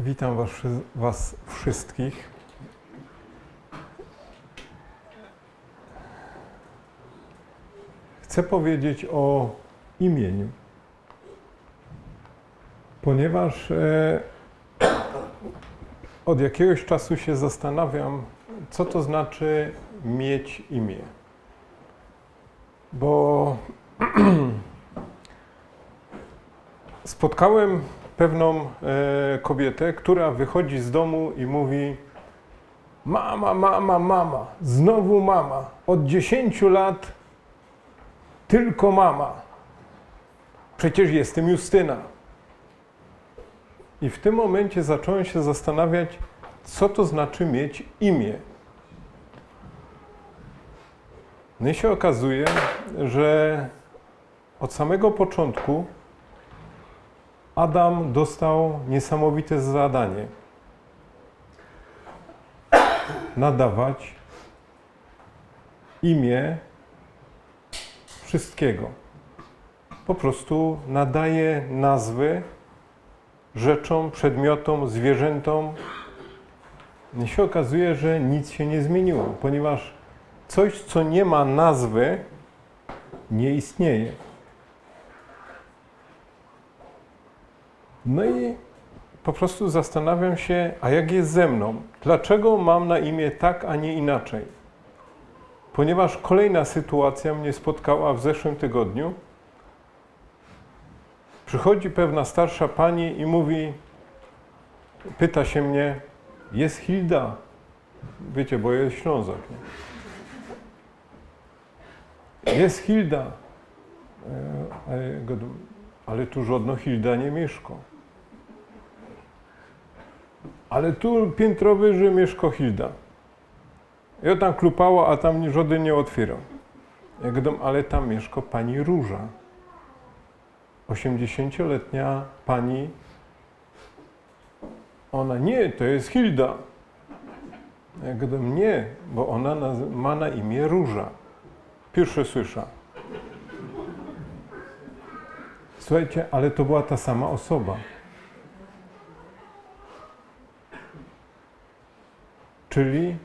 Witam was, was wszystkich. Chcę powiedzieć o imieniu, ponieważ e, od jakiegoś czasu się zastanawiam, co to znaczy mieć imię. Bo spotkałem pewną e, kobietę, która wychodzi z domu i mówi: Mama, mama, mama, znowu mama. Od 10 lat tylko mama. Przecież jestem Justyna. I w tym momencie zacząłem się zastanawiać, co to znaczy mieć imię. No i się okazuje, że od samego początku Adam dostał niesamowite zadanie nadawać imię wszystkiego. Po prostu nadaje nazwy rzeczom, przedmiotom, zwierzętom. I się okazuje, że nic się nie zmieniło, ponieważ coś, co nie ma nazwy, nie istnieje. No i po prostu zastanawiam się, a jak jest ze mną? Dlaczego mam na imię tak, a nie inaczej? Ponieważ kolejna sytuacja mnie spotkała w zeszłym tygodniu. Przychodzi pewna starsza pani i mówi, pyta się mnie, jest Hilda. Wiecie, bo jest Ślązak. Nie? Jest Hilda. E, ale tu żadna Hilda nie mieszka. Ale tu piętrowy, że mieszka Hilda. Ja tam klupała, a tam żaden nie otwierał. Ja gadam, ale tam mieszka pani Róża. 80-letnia pani. Ona, nie, to jest Hilda. Ja gadam, nie, bo ona ma na imię Róża. Pierwsze słysza. Słuchajcie, ale to była ta sama osoba. Czyli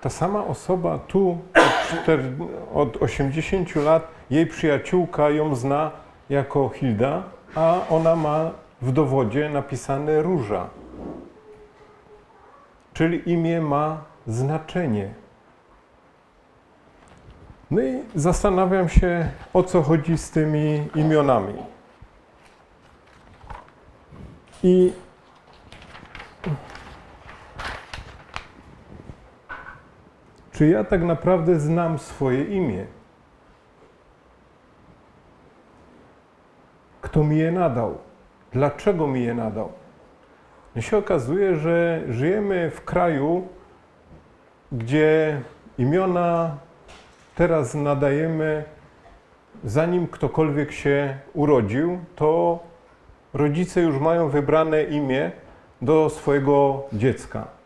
ta sama osoba tu od, 4, od 80 lat, jej przyjaciółka ją zna jako Hilda, a ona ma w dowodzie napisane Róża. Czyli imię ma znaczenie. No i zastanawiam się, o co chodzi z tymi imionami. I czy ja tak naprawdę znam swoje imię? Kto mi je nadał? Dlaczego mi je nadał? I się okazuje, że żyjemy w kraju, gdzie imiona teraz nadajemy, zanim ktokolwiek się urodził, to rodzice już mają wybrane imię do swojego dziecka.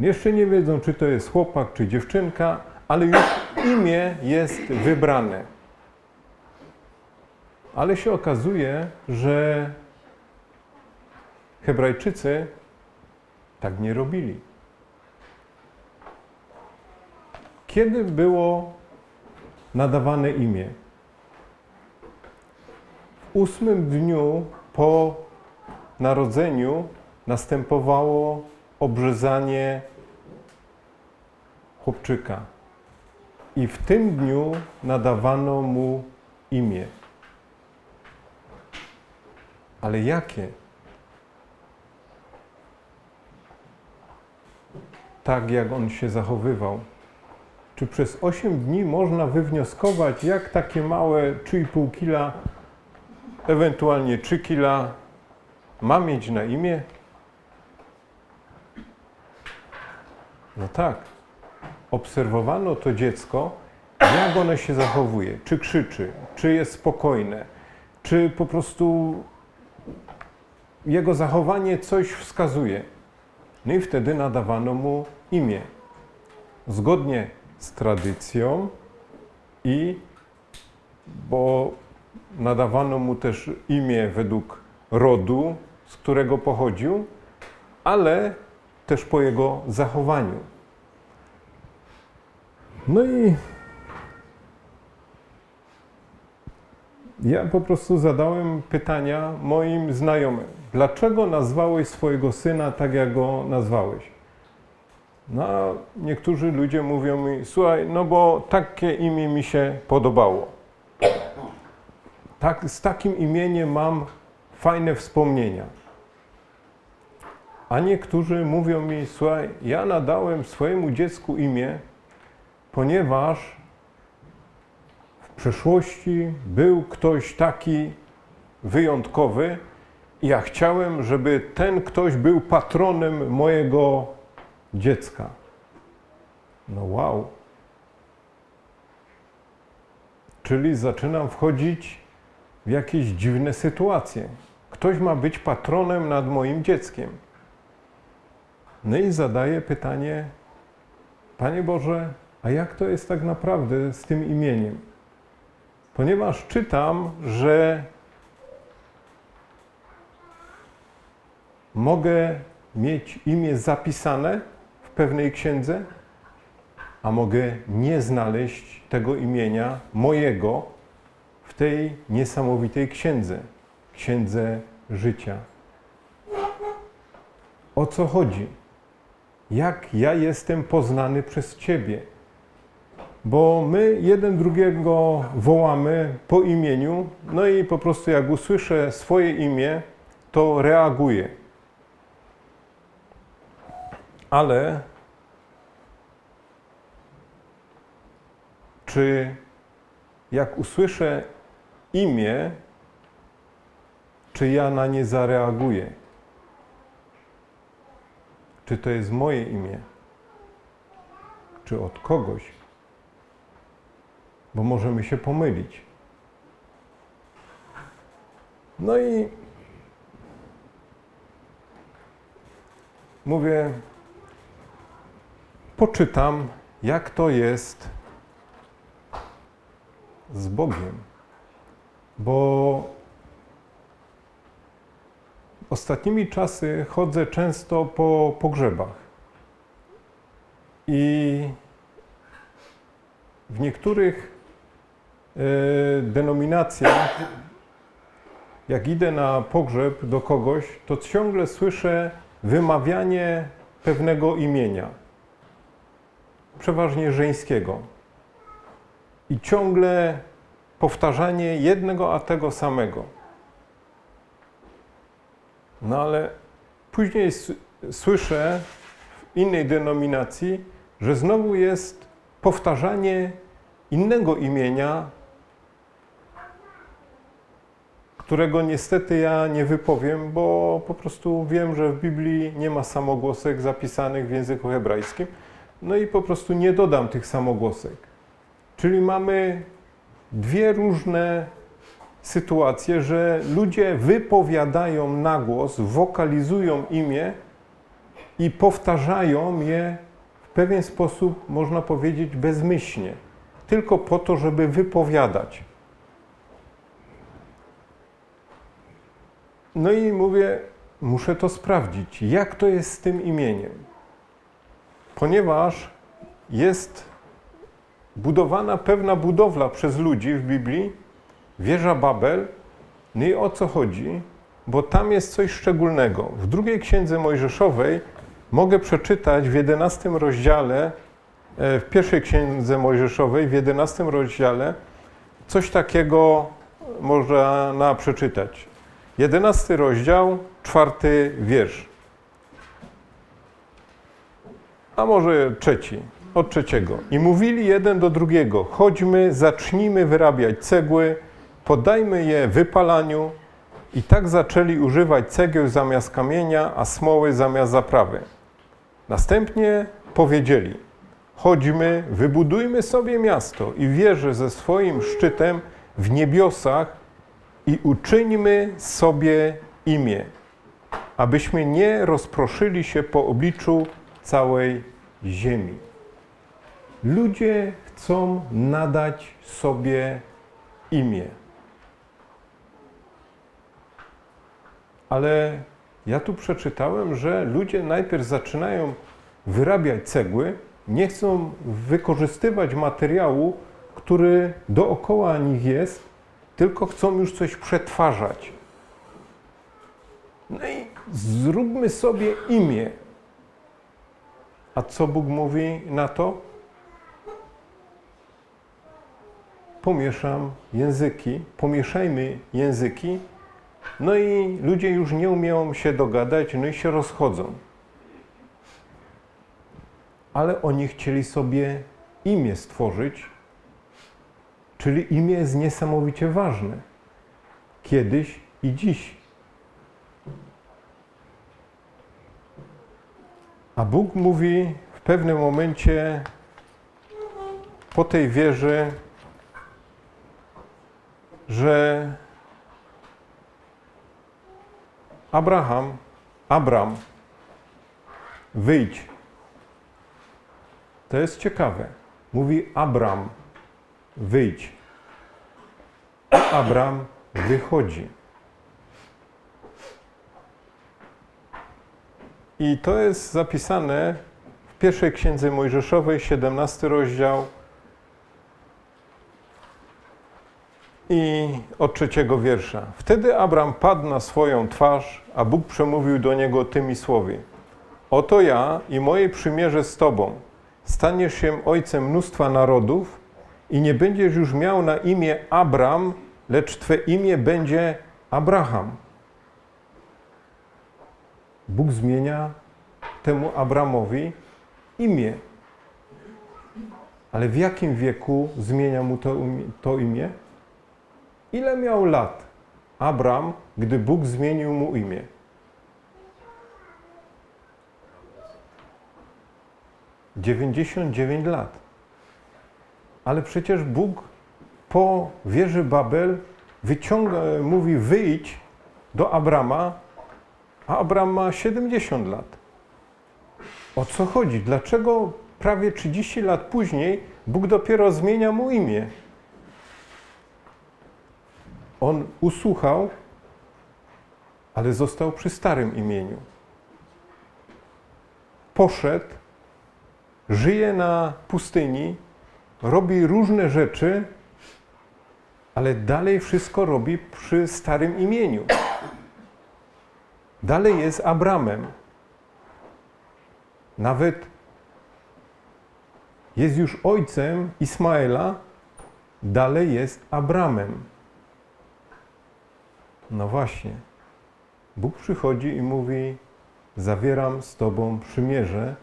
Jeszcze nie wiedzą, czy to jest chłopak, czy dziewczynka, ale już imię jest wybrane. Ale się okazuje, że Hebrajczycy tak nie robili. Kiedy było nadawane imię? W ósmym dniu po narodzeniu następowało obrzezanie chłopczyka. I w tym dniu nadawano mu imię. Ale jakie? Tak, jak on się zachowywał. Czy przez 8 dni można wywnioskować, jak takie małe 3,5 kila, ewentualnie 3 kila ma mieć na imię? No tak. Obserwowano to dziecko, jak ono się zachowuje, czy krzyczy, czy jest spokojne, czy po prostu jego zachowanie coś wskazuje. No i wtedy nadawano mu imię. Zgodnie z tradycją i bo nadawano mu też imię według rodu z którego pochodził, ale też po jego zachowaniu. No i ja po prostu zadałem pytania moim znajomym. Dlaczego nazwałeś swojego syna tak, jak go nazwałeś? No, a niektórzy ludzie mówią mi, słuchaj, no bo takie imię mi się podobało. Tak, z takim imieniem mam fajne wspomnienia. A niektórzy mówią mi, słuchaj, ja nadałem swojemu dziecku imię, ponieważ w przeszłości był ktoś taki wyjątkowy i ja chciałem, żeby ten ktoś był patronem mojego dziecka. No wow. Czyli zaczynam wchodzić w jakieś dziwne sytuacje. Ktoś ma być patronem nad moim dzieckiem. No i zadaję pytanie, Panie Boże, a jak to jest tak naprawdę z tym imieniem? Ponieważ czytam, że mogę mieć imię zapisane w pewnej księdze, a mogę nie znaleźć tego imienia mojego w tej niesamowitej księdze, księdze życia. O co chodzi? Jak ja jestem poznany przez Ciebie? Bo my jeden drugiego wołamy po imieniu, no i po prostu jak usłyszę swoje imię, to reaguję. Ale czy jak usłyszę imię, czy ja na nie zareaguję? Czy to jest moje imię? Czy od kogoś? Bo możemy się pomylić. No i mówię, poczytam, jak to jest z Bogiem. Bo ostatnimi czasy chodzę często po pogrzebach. I w niektórych e, denominacjach, jak idę na pogrzeb do kogoś, to ciągle słyszę wymawianie pewnego imienia, przeważnie żeńskiego. I ciągle powtarzanie jednego a tego samego. No ale później słyszę w innej denominacji, że znowu jest powtarzanie innego imienia, którego niestety ja nie wypowiem, bo po prostu wiem, że w Biblii nie ma samogłosek zapisanych w języku hebrajskim. No i po prostu nie dodam tych samogłosek. Czyli mamy dwie różne sytuację, że ludzie wypowiadają na głos, wokalizują imię i powtarzają je w pewien sposób, można powiedzieć, bezmyślnie, tylko po to, żeby wypowiadać. No i mówię, muszę to sprawdzić, jak to jest z tym imieniem. Ponieważ jest budowana pewna budowla przez ludzi w Biblii, wieża Babel. No i o co chodzi? Bo tam jest coś szczególnego. W drugiej księdze Mojżeszowej mogę przeczytać w 11 rozdziale, e, w pierwszej księdze Mojżeszowej, w 11 rozdziale, coś takiego można przeczytać. 11 rozdział, czwarty wiersz. A może trzeci, od trzeciego. I mówili jeden do drugiego: chodźmy, zacznijmy wyrabiać cegły Poddajmy je wypalaniu i tak zaczęli używać cegieł zamiast kamienia, a smoły zamiast zaprawy. Następnie powiedzieli: Chodźmy, wybudujmy sobie miasto i wieżę ze swoim szczytem w niebiosach i uczyńmy sobie imię, abyśmy nie rozproszyli się po obliczu całej ziemi. Ludzie chcą nadać sobie imię. Ale Ja tu przeczytałem, że ludzie najpierw zaczynają wyrabiać cegły, nie chcą wykorzystywać materiału, który dookoła nich jest, tylko chcą już coś przetwarzać. No i zróbmy sobie imię. A co Bóg mówi na to? Pomieszam języki, pomieszajmy języki, no i ludzie już nie umieją się dogadać, no i się rozchodzą. Ale oni chcieli sobie imię stworzyć, czyli imię jest niesamowicie ważne. Kiedyś i dziś. A Bóg mówi w pewnym momencie po tej wierze, że Abraham, Abram, wyjdź. To jest ciekawe. Mówi Abram, wyjdź. Abram wychodzi. I to jest zapisane w pierwszej księdze Mojżeszowej, 17 rozdział i od trzeciego wiersza. Wtedy Abram padł na swoją twarz, a Bóg przemówił do niego tymi słowy. Oto ja i moje przymierze z Tobą. Staniesz się ojcem mnóstwa narodów i nie będziesz już miał na imię Abram, lecz Twe imię będzie Abraham. Bóg zmienia temu Abramowi imię. Ale w jakim wieku zmienia mu to, to imię? Ile miał lat Abram, gdy Bóg zmienił mu imię? Dziewięćdziesiąt dziewięć lat. Ale przecież Bóg po wieży Babel wyciąga, mówi wyjdź do Abrama, a Abram ma 70 lat. O co chodzi? Dlaczego prawie 30 lat później Bóg dopiero zmienia mu imię? On usłuchał, ale został przy starym imieniu. Poszedł, żyje na pustyni, robi różne rzeczy, ale dalej wszystko robi przy starym imieniu. Dalej jest Abramem. Nawet jest już ojcem Ismaela, dalej jest Abramem. No właśnie. Bóg przychodzi i mówi: Zawieram z Tobą przymierze,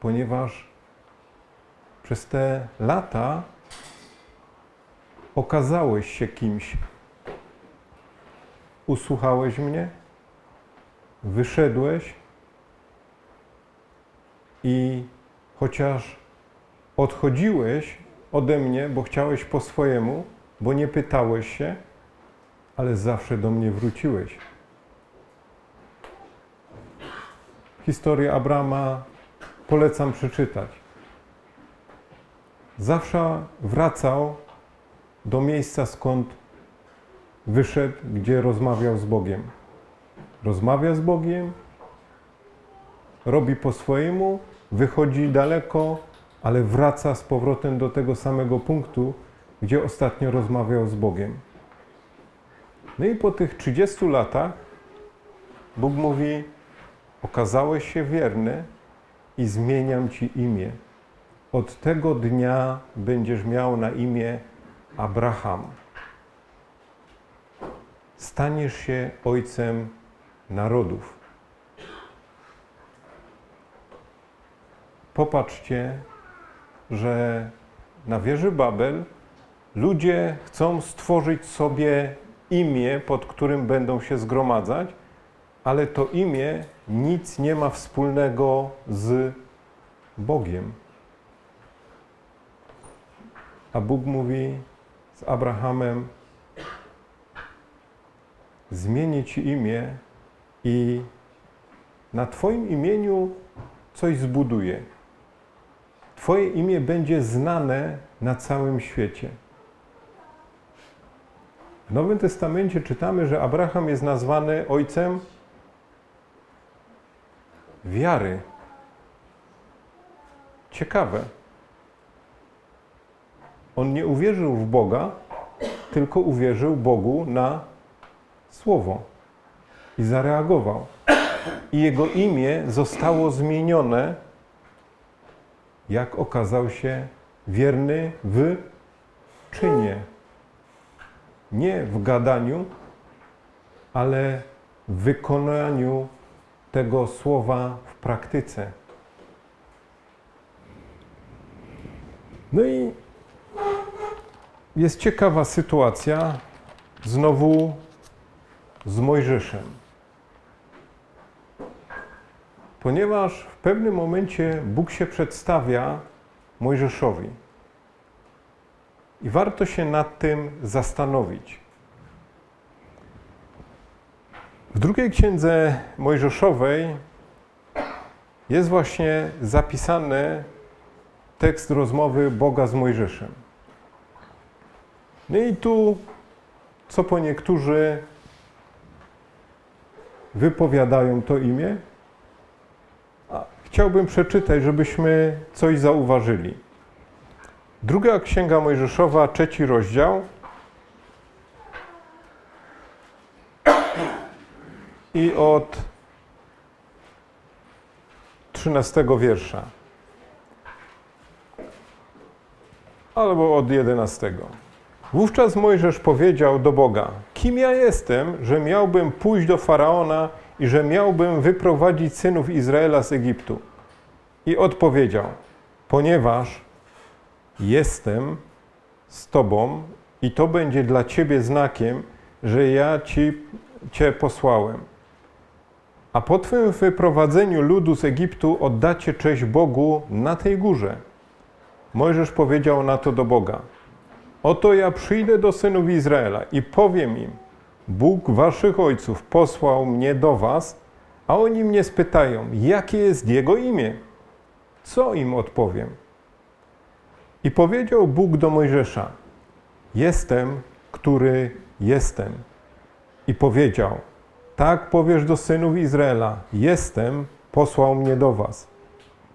ponieważ przez te lata okazałeś się kimś. Usłuchałeś mnie, wyszedłeś i chociaż odchodziłeś ode mnie, bo chciałeś po swojemu, bo nie pytałeś się, ale zawsze do mnie wróciłeś. Historię Abrama polecam przeczytać. Zawsze wracał do miejsca, skąd wyszedł, gdzie rozmawiał z Bogiem. Rozmawia z Bogiem, robi po swojemu, wychodzi daleko, ale wraca z powrotem do tego samego punktu, gdzie ostatnio rozmawiał z Bogiem. No i po tych 30 latach Bóg mówi: Okazałeś się wierny i zmieniam ci imię. Od tego dnia będziesz miał na imię Abraham. Staniesz się ojcem narodów. Popatrzcie, że na wieży Babel ludzie chcą stworzyć sobie imię, pod którym będą się zgromadzać, ale to imię nic nie ma wspólnego z Bogiem. A Bóg mówi z Abrahamem: Zmienię ci imię i na Twoim imieniu coś zbuduję. Twoje imię będzie znane na całym świecie. W Nowym Testamencie czytamy, że Abraham jest nazwany ojcem wiary. Ciekawe. On nie uwierzył w Boga, tylko uwierzył Bogu na słowo i zareagował. I jego imię zostało zmienione, jak okazał się wierny w czynie. Nie w gadaniu, ale w wykonaniu tego słowa w praktyce. No i jest ciekawa sytuacja znowu z Mojżeszem. Ponieważ w pewnym momencie Bóg się przedstawia Mojżeszowi. I warto się nad tym zastanowić. W drugiej księdze Mojżeszowej jest właśnie zapisany tekst rozmowy Boga z Mojżeszem. No i tu, co po niektórzy wypowiadają to imię, chciałbym przeczytać, żebyśmy coś zauważyli. Druga Księga Mojżeszowa, trzeci rozdział. I od trzynastego wiersza. Albo od jedenastego. Wówczas Mojżesz powiedział do Boga: Kim ja jestem, że miałbym pójść do faraona i że miałbym wyprowadzić synów Izraela z Egiptu? I odpowiedział: Ponieważ jestem z Tobą i to będzie dla Ciebie znakiem, że ja ci, Cię posłałem. A po Twym wyprowadzeniu ludu z Egiptu oddacie cześć Bogu na tej górze. Mojżesz powiedział na to do Boga: Oto ja przyjdę do synów Izraela i powiem im: Bóg waszych ojców posłał mnie do was, a oni mnie spytają, jakie jest jego imię. Co im odpowiem? I powiedział Bóg do Mojżesza: Jestem, który jestem. I powiedział: Tak powiesz do synów Izraela: Jestem, posłał mnie do was.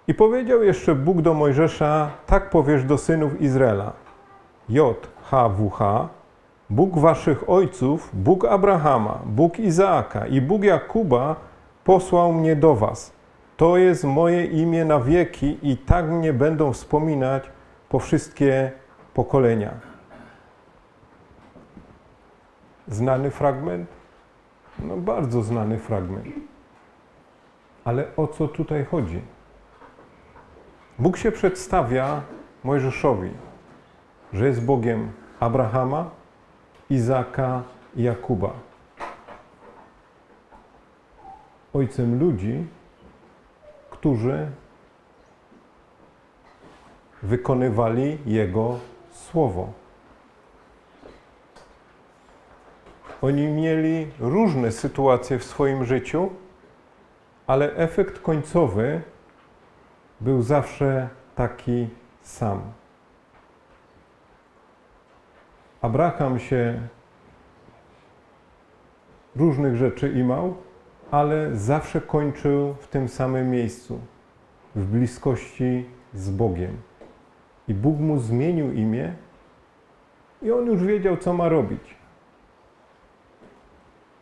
I powiedział jeszcze Bóg do Mojżesza: Tak powiesz do synów Izraela: JHWH, Bóg waszych ojców, Bóg Abrahama, Bóg Izaaka i Bóg Jakuba posłał mnie do was. To jest moje imię na wieki i tak mnie będą wspominać po wszystkie pokolenia. Znany fragment? No bardzo znany fragment. Ale o co tutaj chodzi? Bóg się przedstawia Mojżeszowi, że jest Bogiem Abrahama, Izaka i Jakuba. Ojcem ludzi, którzy wykonywali Jego słowo. Oni mieli różne sytuacje w swoim życiu, ale efekt końcowy był zawsze taki sam. Abraham się różnych rzeczy imał, ale zawsze kończył w tym samym miejscu, w bliskości z Bogiem. I Bóg mu zmienił imię i on już wiedział, co ma robić.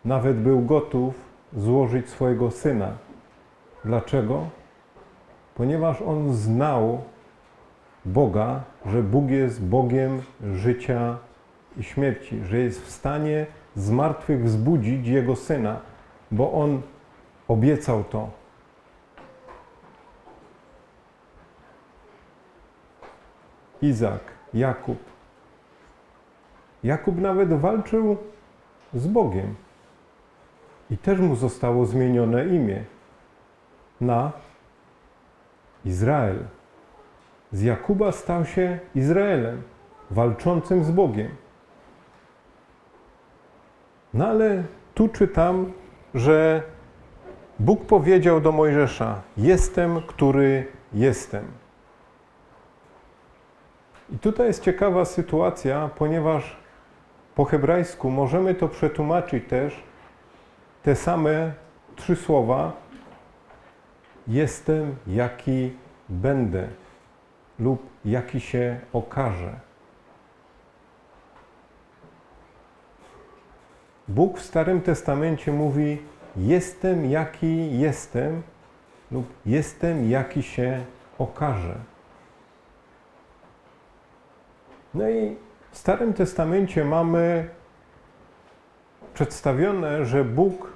Nawet był gotów złożyć swojego syna. Dlaczego? Ponieważ on znał Boga, że Bóg jest Bogiem życia i śmierci, że jest w stanie z martwych wzbudzić Jego Syna, bo On obiecał to. Izak, Jakub. Jakub nawet walczył z Bogiem. I też mu zostało zmienione imię na Izrael. Z Jakuba stał się Izraelem, walczącym z Bogiem. No ale tu czytam, że Bóg powiedział do Mojżesza: Jestem, który jestem. I tutaj jest ciekawa sytuacja, ponieważ po hebrajsku możemy to przetłumaczyć też te same trzy słowa jestem, jaki będę lub jaki się okaże. Bóg w Starym Testamencie mówi: Jestem, jaki jestem, lub jestem, jaki się okaże. No i w Starym Testamencie mamy przedstawione, że Bóg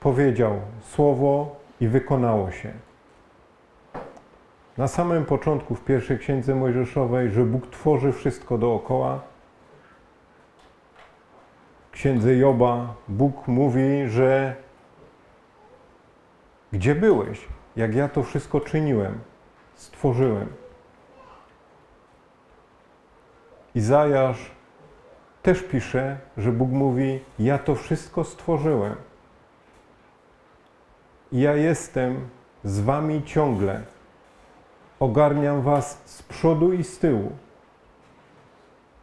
powiedział słowo i wykonało się. Na samym początku, w pierwszej księdze Mojżeszowej, że Bóg tworzy wszystko dookoła. W księdze Joba Bóg mówi, że gdzie byłeś, jak ja to wszystko czyniłem, stworzyłem. Izajasz też pisze, że Bóg mówi: Ja to wszystko stworzyłem. Ja jestem z wami ciągle. Ogarniam was z przodu i z tyłu.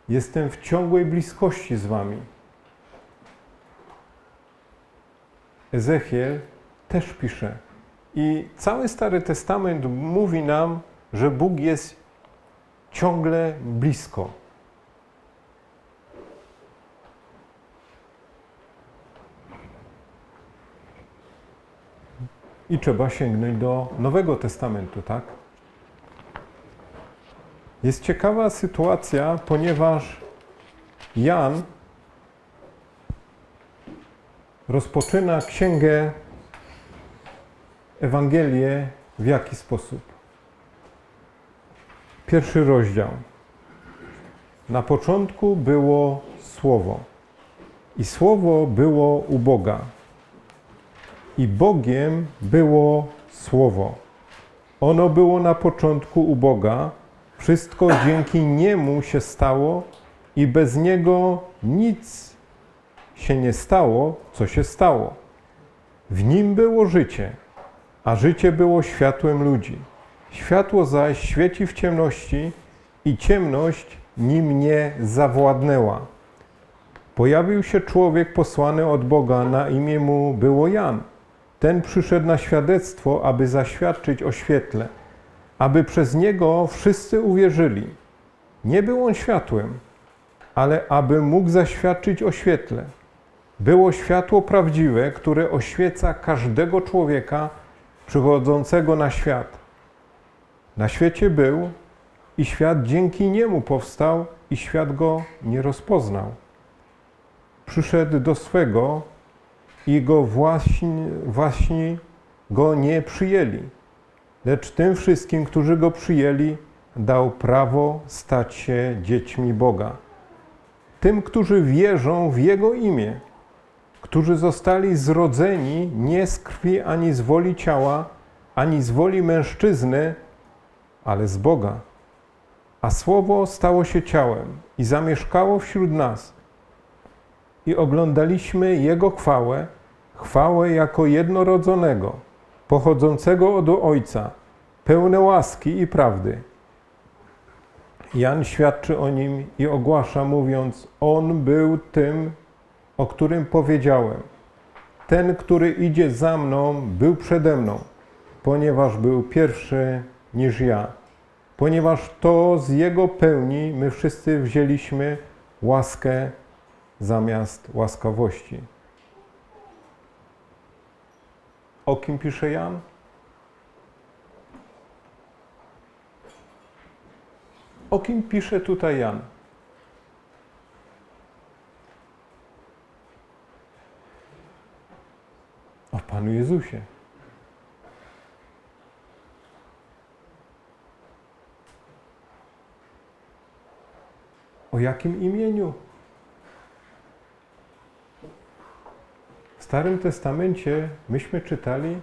Jestem w ciągłej bliskości z wami. Ezechiel też pisze. I cały Stary Testament mówi nam, że Bóg jest ciągle blisko. I trzeba sięgnąć do Nowego Testamentu, tak? Jest ciekawa sytuacja, ponieważ Jan rozpoczyna księgę Ewangelię w jaki sposób? Pierwszy rozdział. Na początku było Słowo. I Słowo było u Boga. I Bogiem było Słowo. Ono było na początku u Boga. Wszystko dzięki Niemu się stało i bez Niego nic się nie stało, co się stało. W Nim było życie a życie było światłem ludzi. Światło zaś świeci w ciemności i ciemność nim nie zawładnęła. Pojawił się człowiek posłany od Boga, na imię mu było Jan. Ten przyszedł na świadectwo, aby zaświadczyć o świetle, aby przez niego wszyscy uwierzyli. Nie był on światłem, ale aby mógł zaświadczyć o świetle. Było światło prawdziwe, które oświeca każdego człowieka, przychodzącego na świat. Na świecie był i świat dzięki niemu powstał i świat go nie rozpoznał. Przyszedł do swego i go właśnie, właśnie go nie przyjęli. Lecz tym wszystkim, którzy go przyjęli, dał prawo stać się dziećmi Boga. Tym, którzy wierzą w Jego imię, którzy zostali zrodzeni nie z krwi ani z woli ciała, ani z woli mężczyzny, ale z Boga. A Słowo stało się ciałem i zamieszkało wśród nas. I oglądaliśmy Jego chwałę, chwałę jako jednorodzonego, pochodzącego od Ojca, pełne łaski i prawdy. Jan świadczy o nim i ogłasza, mówiąc: On był tym, o którym powiedziałem. Ten, który idzie za mną, był przede mną, ponieważ był pierwszy niż ja. Ponieważ to z Jego pełni my wszyscy wzięliśmy łaskę zamiast łaskawości. O kim pisze Jan? O kim pisze tutaj Jan? o Panu Jezusie. O jakim imieniu? Starym Testamencie myśmy czytali,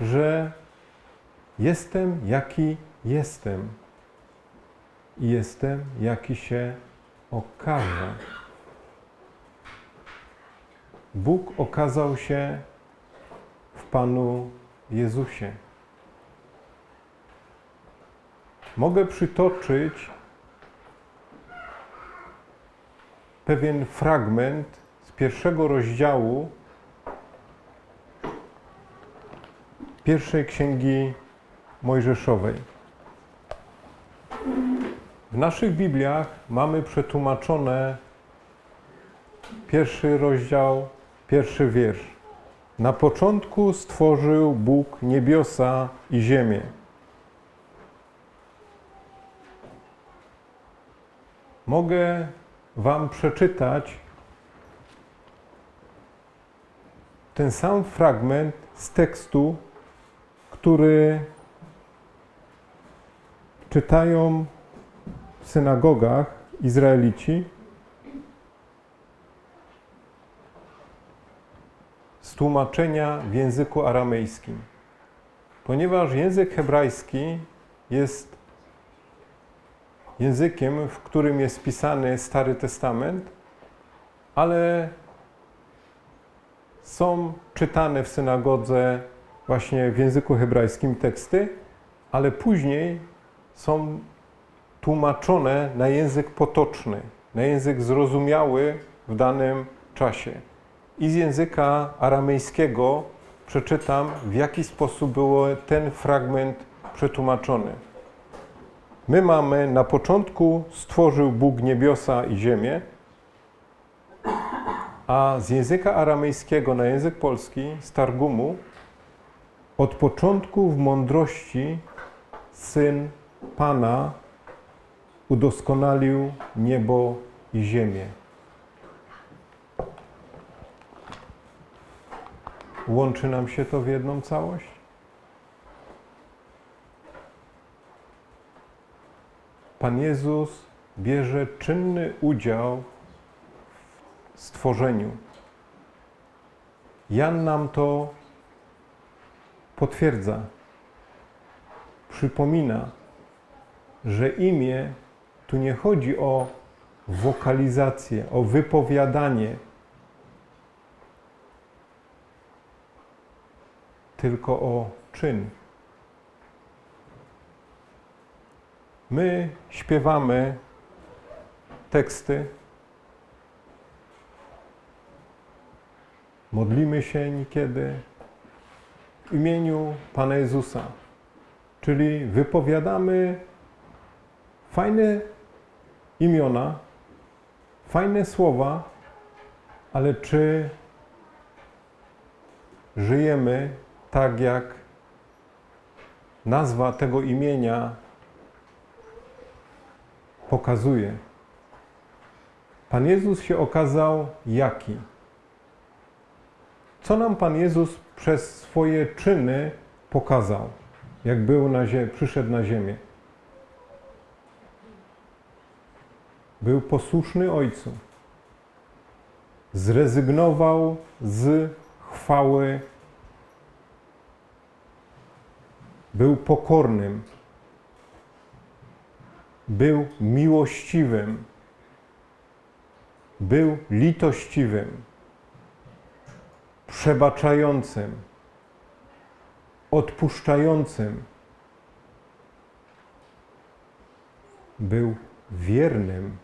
że jestem jaki jestem i jestem jaki się okaże. Bóg okazał się Panu Jezusie. Mogę przytoczyć pewien fragment z pierwszego rozdziału pierwszej księgi Mojżeszowej. W naszych Bibliach mamy przetłumaczone pierwszy rozdział, pierwszy wiersz. Na początku stworzył Bóg niebiosa i ziemię. Mogę Wam przeczytać ten sam fragment z tekstu, który czytają w synagogach Izraelici z tłumaczenia w języku aramejskim. Ponieważ język hebrajski jest językiem, w którym jest pisany Stary Testament, ale są czytane w synagodze właśnie w języku hebrajskim teksty, ale później są tłumaczone na język potoczny, na język zrozumiały w danym czasie. I z języka aramejskiego przeczytam, w jaki sposób był ten fragment przetłumaczony. My mamy na początku stworzył Bóg niebiosa i ziemię, a z języka aramejskiego na język polski, z Targumu, od początku w mądrości syn Pana udoskonalił niebo i ziemię. Łączy nam się to w jedną całość? Pan Jezus bierze czynny udział w stworzeniu. Jan nam to potwierdza, przypomina, że imię tu nie chodzi o wokalizację, o wypowiadanie, tylko o czyn. My śpiewamy teksty, modlimy się niekiedy imieniu Pana Jezusa, czyli wypowiadamy fajne imiona, fajne słowa, ale czy żyjemy tak, jak nazwa tego imienia pokazuje? Pan Jezus się okazał jaki? Co nam Pan Jezus przez swoje czyny pokazał, jak był na ziemi, przyszedł na ziemię? Był posłuszny Ojcu. Zrezygnował z chwały. Był pokornym. Był miłościwym. Był litościwym. Przebaczającym. Odpuszczającym. Był wiernym.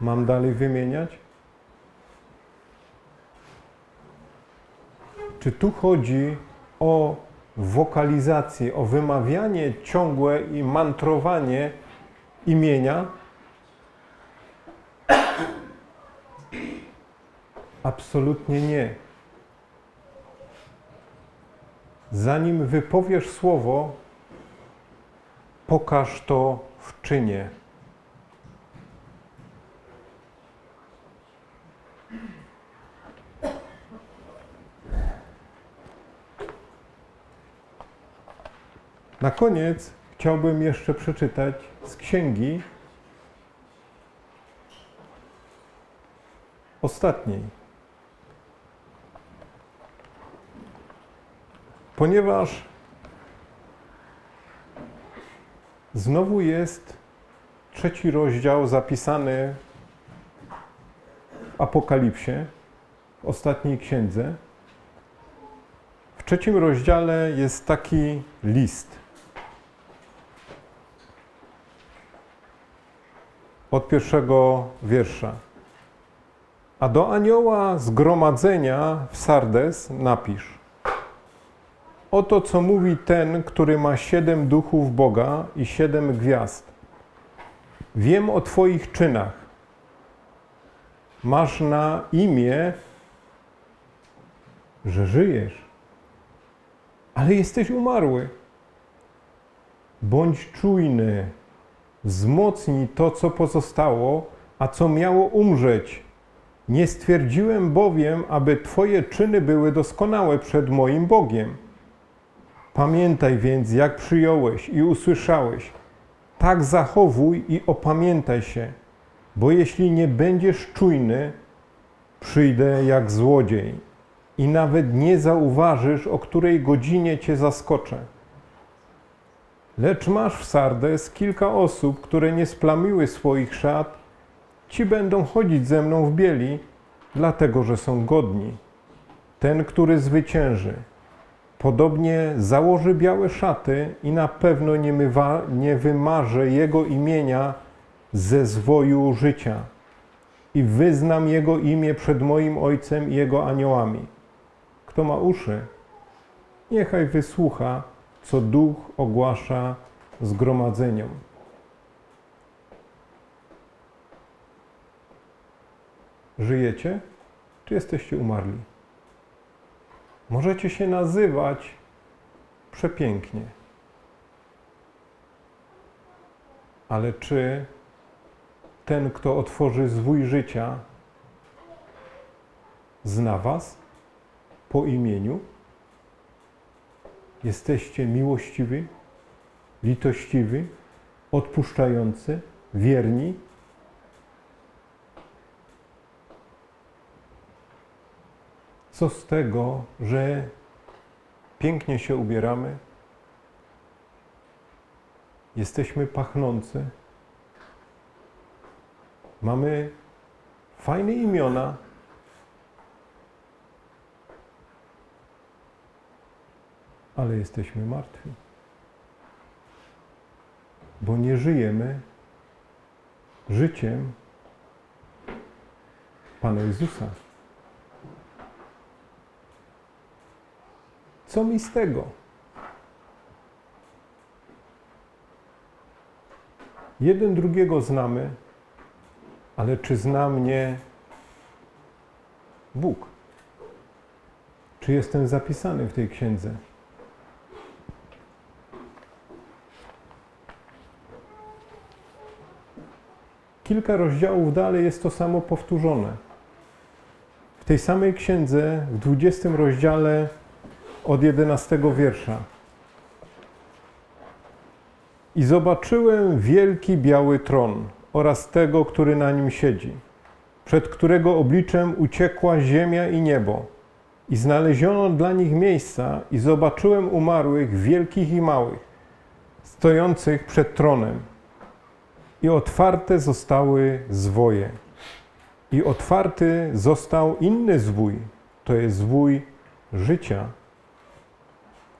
Mam dalej wymieniać? Czy tu chodzi o wokalizację, o wymawianie ciągłe i mantrowanie imienia? Absolutnie nie. Zanim wypowiesz słowo, pokaż to w czynie. Na koniec chciałbym jeszcze przeczytać z księgi ostatniej. Ponieważ znowu jest trzeci rozdział zapisany w Apokalipsie, w ostatniej księdze. W trzecim rozdziale jest taki list. od pierwszego wiersza. A do anioła zgromadzenia w Sardes napisz. Oto co mówi ten, który ma siedem duchów Boga i siedem gwiazd. Wiem o Twoich czynach. Masz na imię, że żyjesz, ale jesteś umarły. Bądź czujny, wzmocnij to, co pozostało, a co miało umrzeć. Nie stwierdziłem bowiem, aby Twoje czyny były doskonałe przed moim Bogiem. Pamiętaj więc, jak przyjąłeś i usłyszałeś, tak zachowuj i opamiętaj się, bo jeśli nie będziesz czujny, przyjdę jak złodziej i nawet nie zauważysz, o której godzinie cię zaskoczę. Lecz masz w Sardes kilka osób, które nie splamiły swoich szat, ci będą chodzić ze mną w bieli, dlatego że są godni. Ten, który zwycięży, podobnie założy białe szaty i na pewno nie, mywa, nie wymarzę jego imienia ze zwoju życia i wyznam jego imię przed moim Ojcem i jego aniołami. Kto ma uszy, niechaj wysłucha, co Duch ogłasza zgromadzeniom. Żyjecie, czy jesteście umarli? Możecie się nazywać przepięknie. Ale czy ten, kto otworzy zwój życia, zna Was po imieniu? Jesteście miłościwi, litościwi, odpuszczający, wierni? Co z tego, że pięknie się ubieramy, jesteśmy pachnący, mamy fajne imiona, ale jesteśmy martwi, bo nie żyjemy życiem Pana Jezusa. Co mi z tego? Jeden drugiego znamy, ale czy zna mnie Bóg? Czy jestem zapisany w tej księdze? Kilka rozdziałów dalej jest to samo powtórzone. W tej samej księdze, w 20 rozdziale od 11 wiersza. I zobaczyłem wielki biały tron oraz tego, który na nim siedzi, przed którego obliczem uciekła ziemia i niebo. I znaleziono dla nich miejsca, i zobaczyłem umarłych, wielkich i małych, stojących przed tronem. I otwarte zostały zwoje. I otwarty został inny zwój, to jest zwój życia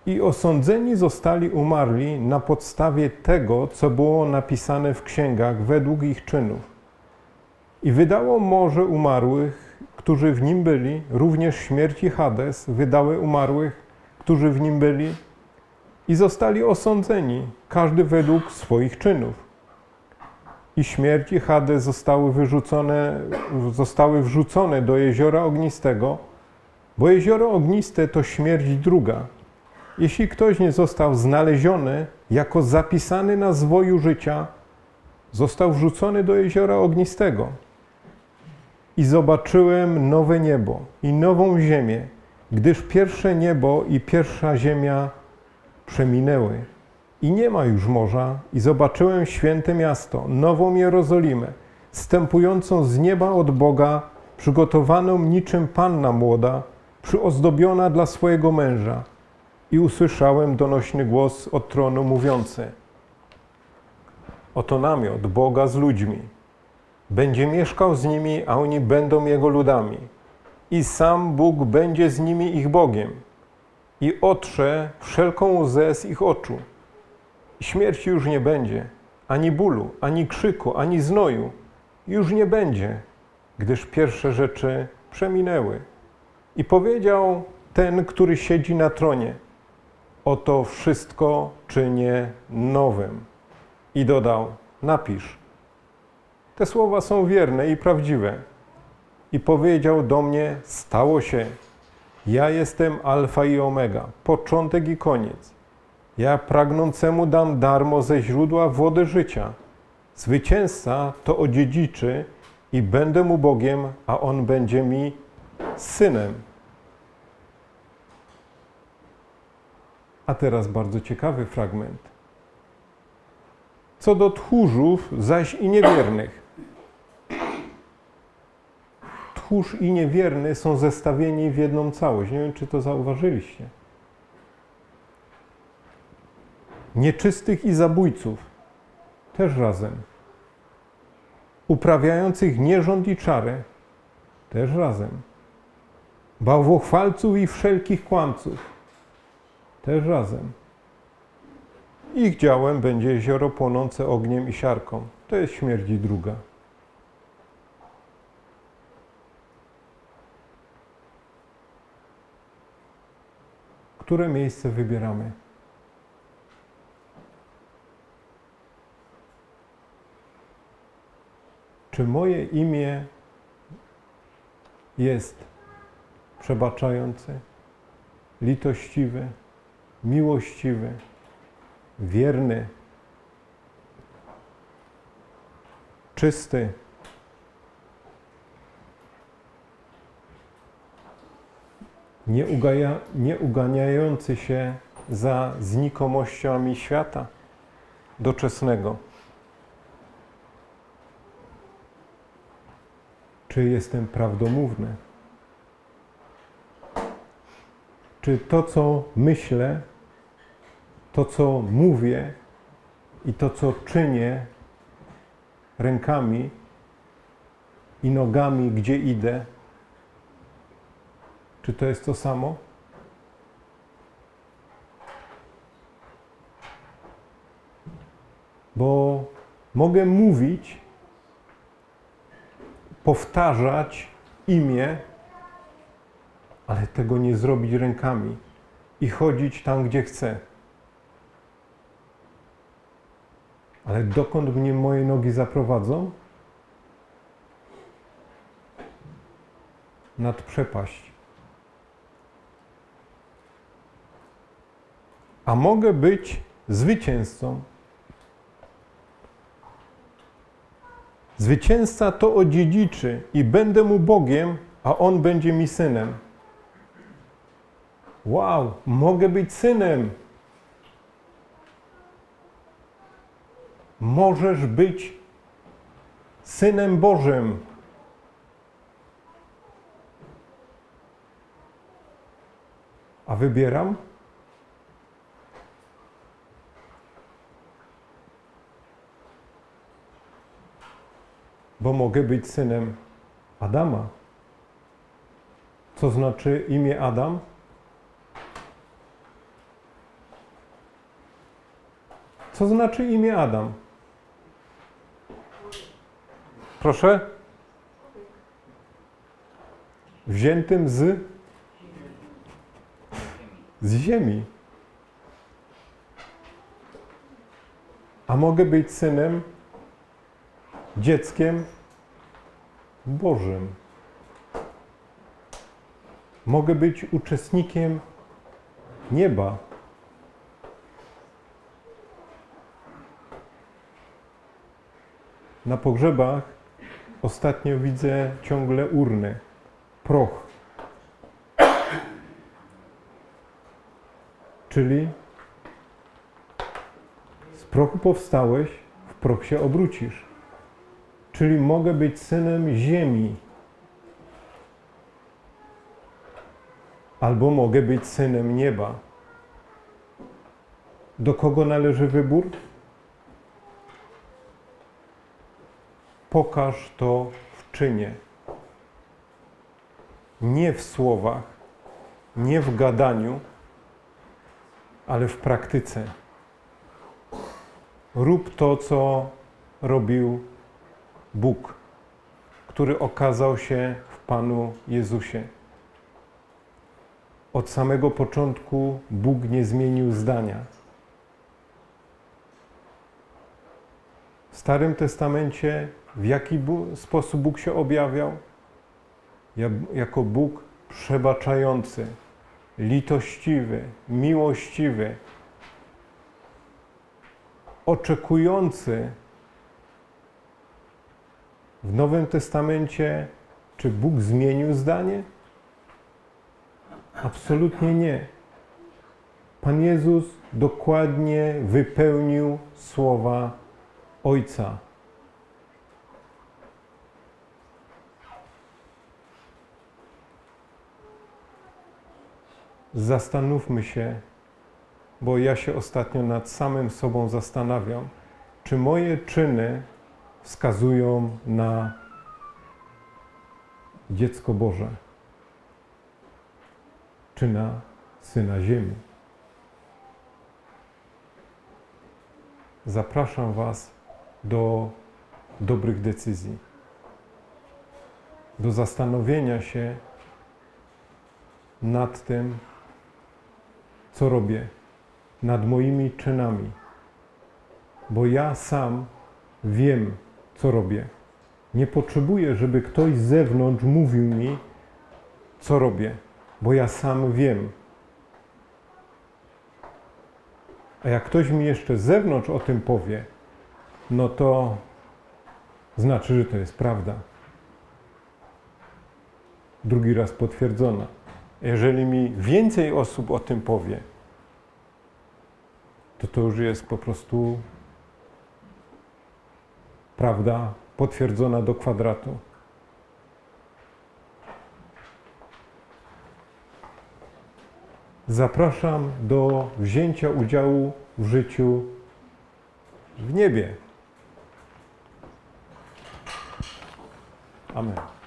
i osądzeni zostali umarli na podstawie tego, co było napisane w księgach według ich czynów. I wydało morze umarłych, którzy w nim byli, również śmierci Hades wydały umarłych, którzy w nim byli, i zostali osądzeni, każdy według swoich czynów. I śmierci Hades zostały wyrzucone, zostały wrzucone do jeziora ognistego, bo jezioro ogniste to śmierć druga jeśli ktoś nie został znaleziony jako zapisany na zwoju życia, został wrzucony do jeziora ognistego. I zobaczyłem nowe niebo i nową ziemię, gdyż pierwsze niebo i pierwsza ziemia przeminęły. I nie ma już morza, i zobaczyłem święte miasto, nową Jerozolimę, stępującą z nieba od Boga, przygotowaną niczym panna młoda, przyozdobiona dla swojego męża i usłyszałem donośny głos od tronu mówiący: Oto namiot Boga z ludźmi. Będzie mieszkał z nimi, a oni będą jego ludami. I sam Bóg będzie z nimi ich Bogiem. I otrze wszelką łzę z ich oczu. Śmierci już nie będzie, ani bólu, ani krzyku, ani znoju już nie będzie, gdyż pierwsze rzeczy przeminęły. I powiedział ten, który siedzi na tronie: Oto wszystko czynię nowym. I dodał: Napisz. Te słowa są wierne i prawdziwe. I powiedział do mnie: Stało się. Ja jestem Alfa i Omega, początek i koniec. Ja pragnącemu dam darmo ze źródła wody życia. Zwycięzca to odziedziczy i będę mu Bogiem, a on będzie mi synem. A teraz bardzo ciekawy fragment. Co do tchórzów, zaś i niewiernych. Tchórz i niewierny są zestawieni w jedną całość. Nie wiem, czy to zauważyliście. Nieczystych i zabójców też razem. Uprawiających nierząd i czary też razem. Bałwochwalców i wszelkich kłamców też razem. Ich działem będzie jezioro płonące ogniem i siarką. To jest śmierć druga. Które miejsce wybieramy? Czy moje imię jest przebaczające, litościwe, miłościwy, wierny, czysty. Nie, ugaja, nie uganiający się za znikomościami świata doczesnego. Czy jestem prawdomówny? Czy to, co myślę, to, co mówię i to, co czynię rękami i nogami, gdzie idę, czy to jest to samo? Bo mogę mówić, powtarzać imię, ale tego nie zrobić rękami i chodzić tam, gdzie chcę. Ale dokąd mnie moje nogi zaprowadzą? Nad przepaść. A mogę być zwycięzcą. Zwycięzca to odziedziczy i będę mu Bogiem, a on będzie mi synem. Wow, mogę być synem. Możesz być synem Bożym. A wybieram? Bo mogę być synem Adama. Co znaczy imię Adam? Co znaczy imię Adam? Proszę? Wziętym z? Z ziemi. A mogę być synem, dzieckiem Bożym. Mogę być uczestnikiem nieba. Na pogrzebach ostatnio widzę ciągle urny, proch. Czyli z prochu powstałeś, w proch się obrócisz. Czyli mogę być synem ziemi. Albo mogę być synem nieba. Do kogo należy wybór? Pokaż to w czynie. Nie w słowach, nie w gadaniu, ale w praktyce. rób to, co robił Bóg, który okazał się w Panu Jezusie. Od samego początku Bóg nie zmienił zdania. W Starym Testamencie w jaki sposób Bóg się objawiał? Ja- Jako Bóg przebaczający, litościwy, miłościwy, oczekujący. W Nowym Testamencie czy Bóg zmienił zdanie? Absolutnie nie. Pan Jezus dokładnie wypełnił słowa Ojca. Zastanówmy się, bo ja się ostatnio nad samym sobą zastanawiam, czy moje czyny wskazują na dziecko Boże, czy na syna Ziemi. Zapraszam Was do dobrych decyzji, do zastanowienia się nad tym, co robię, nad moimi czynami, bo ja sam wiem, co robię. Nie potrzebuję, żeby ktoś z zewnątrz mówił mi, co robię, bo ja sam wiem. A jak ktoś mi jeszcze z zewnątrz o tym powie, no to znaczy, że to jest prawda. Drugi raz potwierdzona. Jeżeli mi więcej osób o tym powie, to to już jest po prostu prawda potwierdzona do kwadratu. Zapraszam do wzięcia udziału w życiu w niebie. Amen.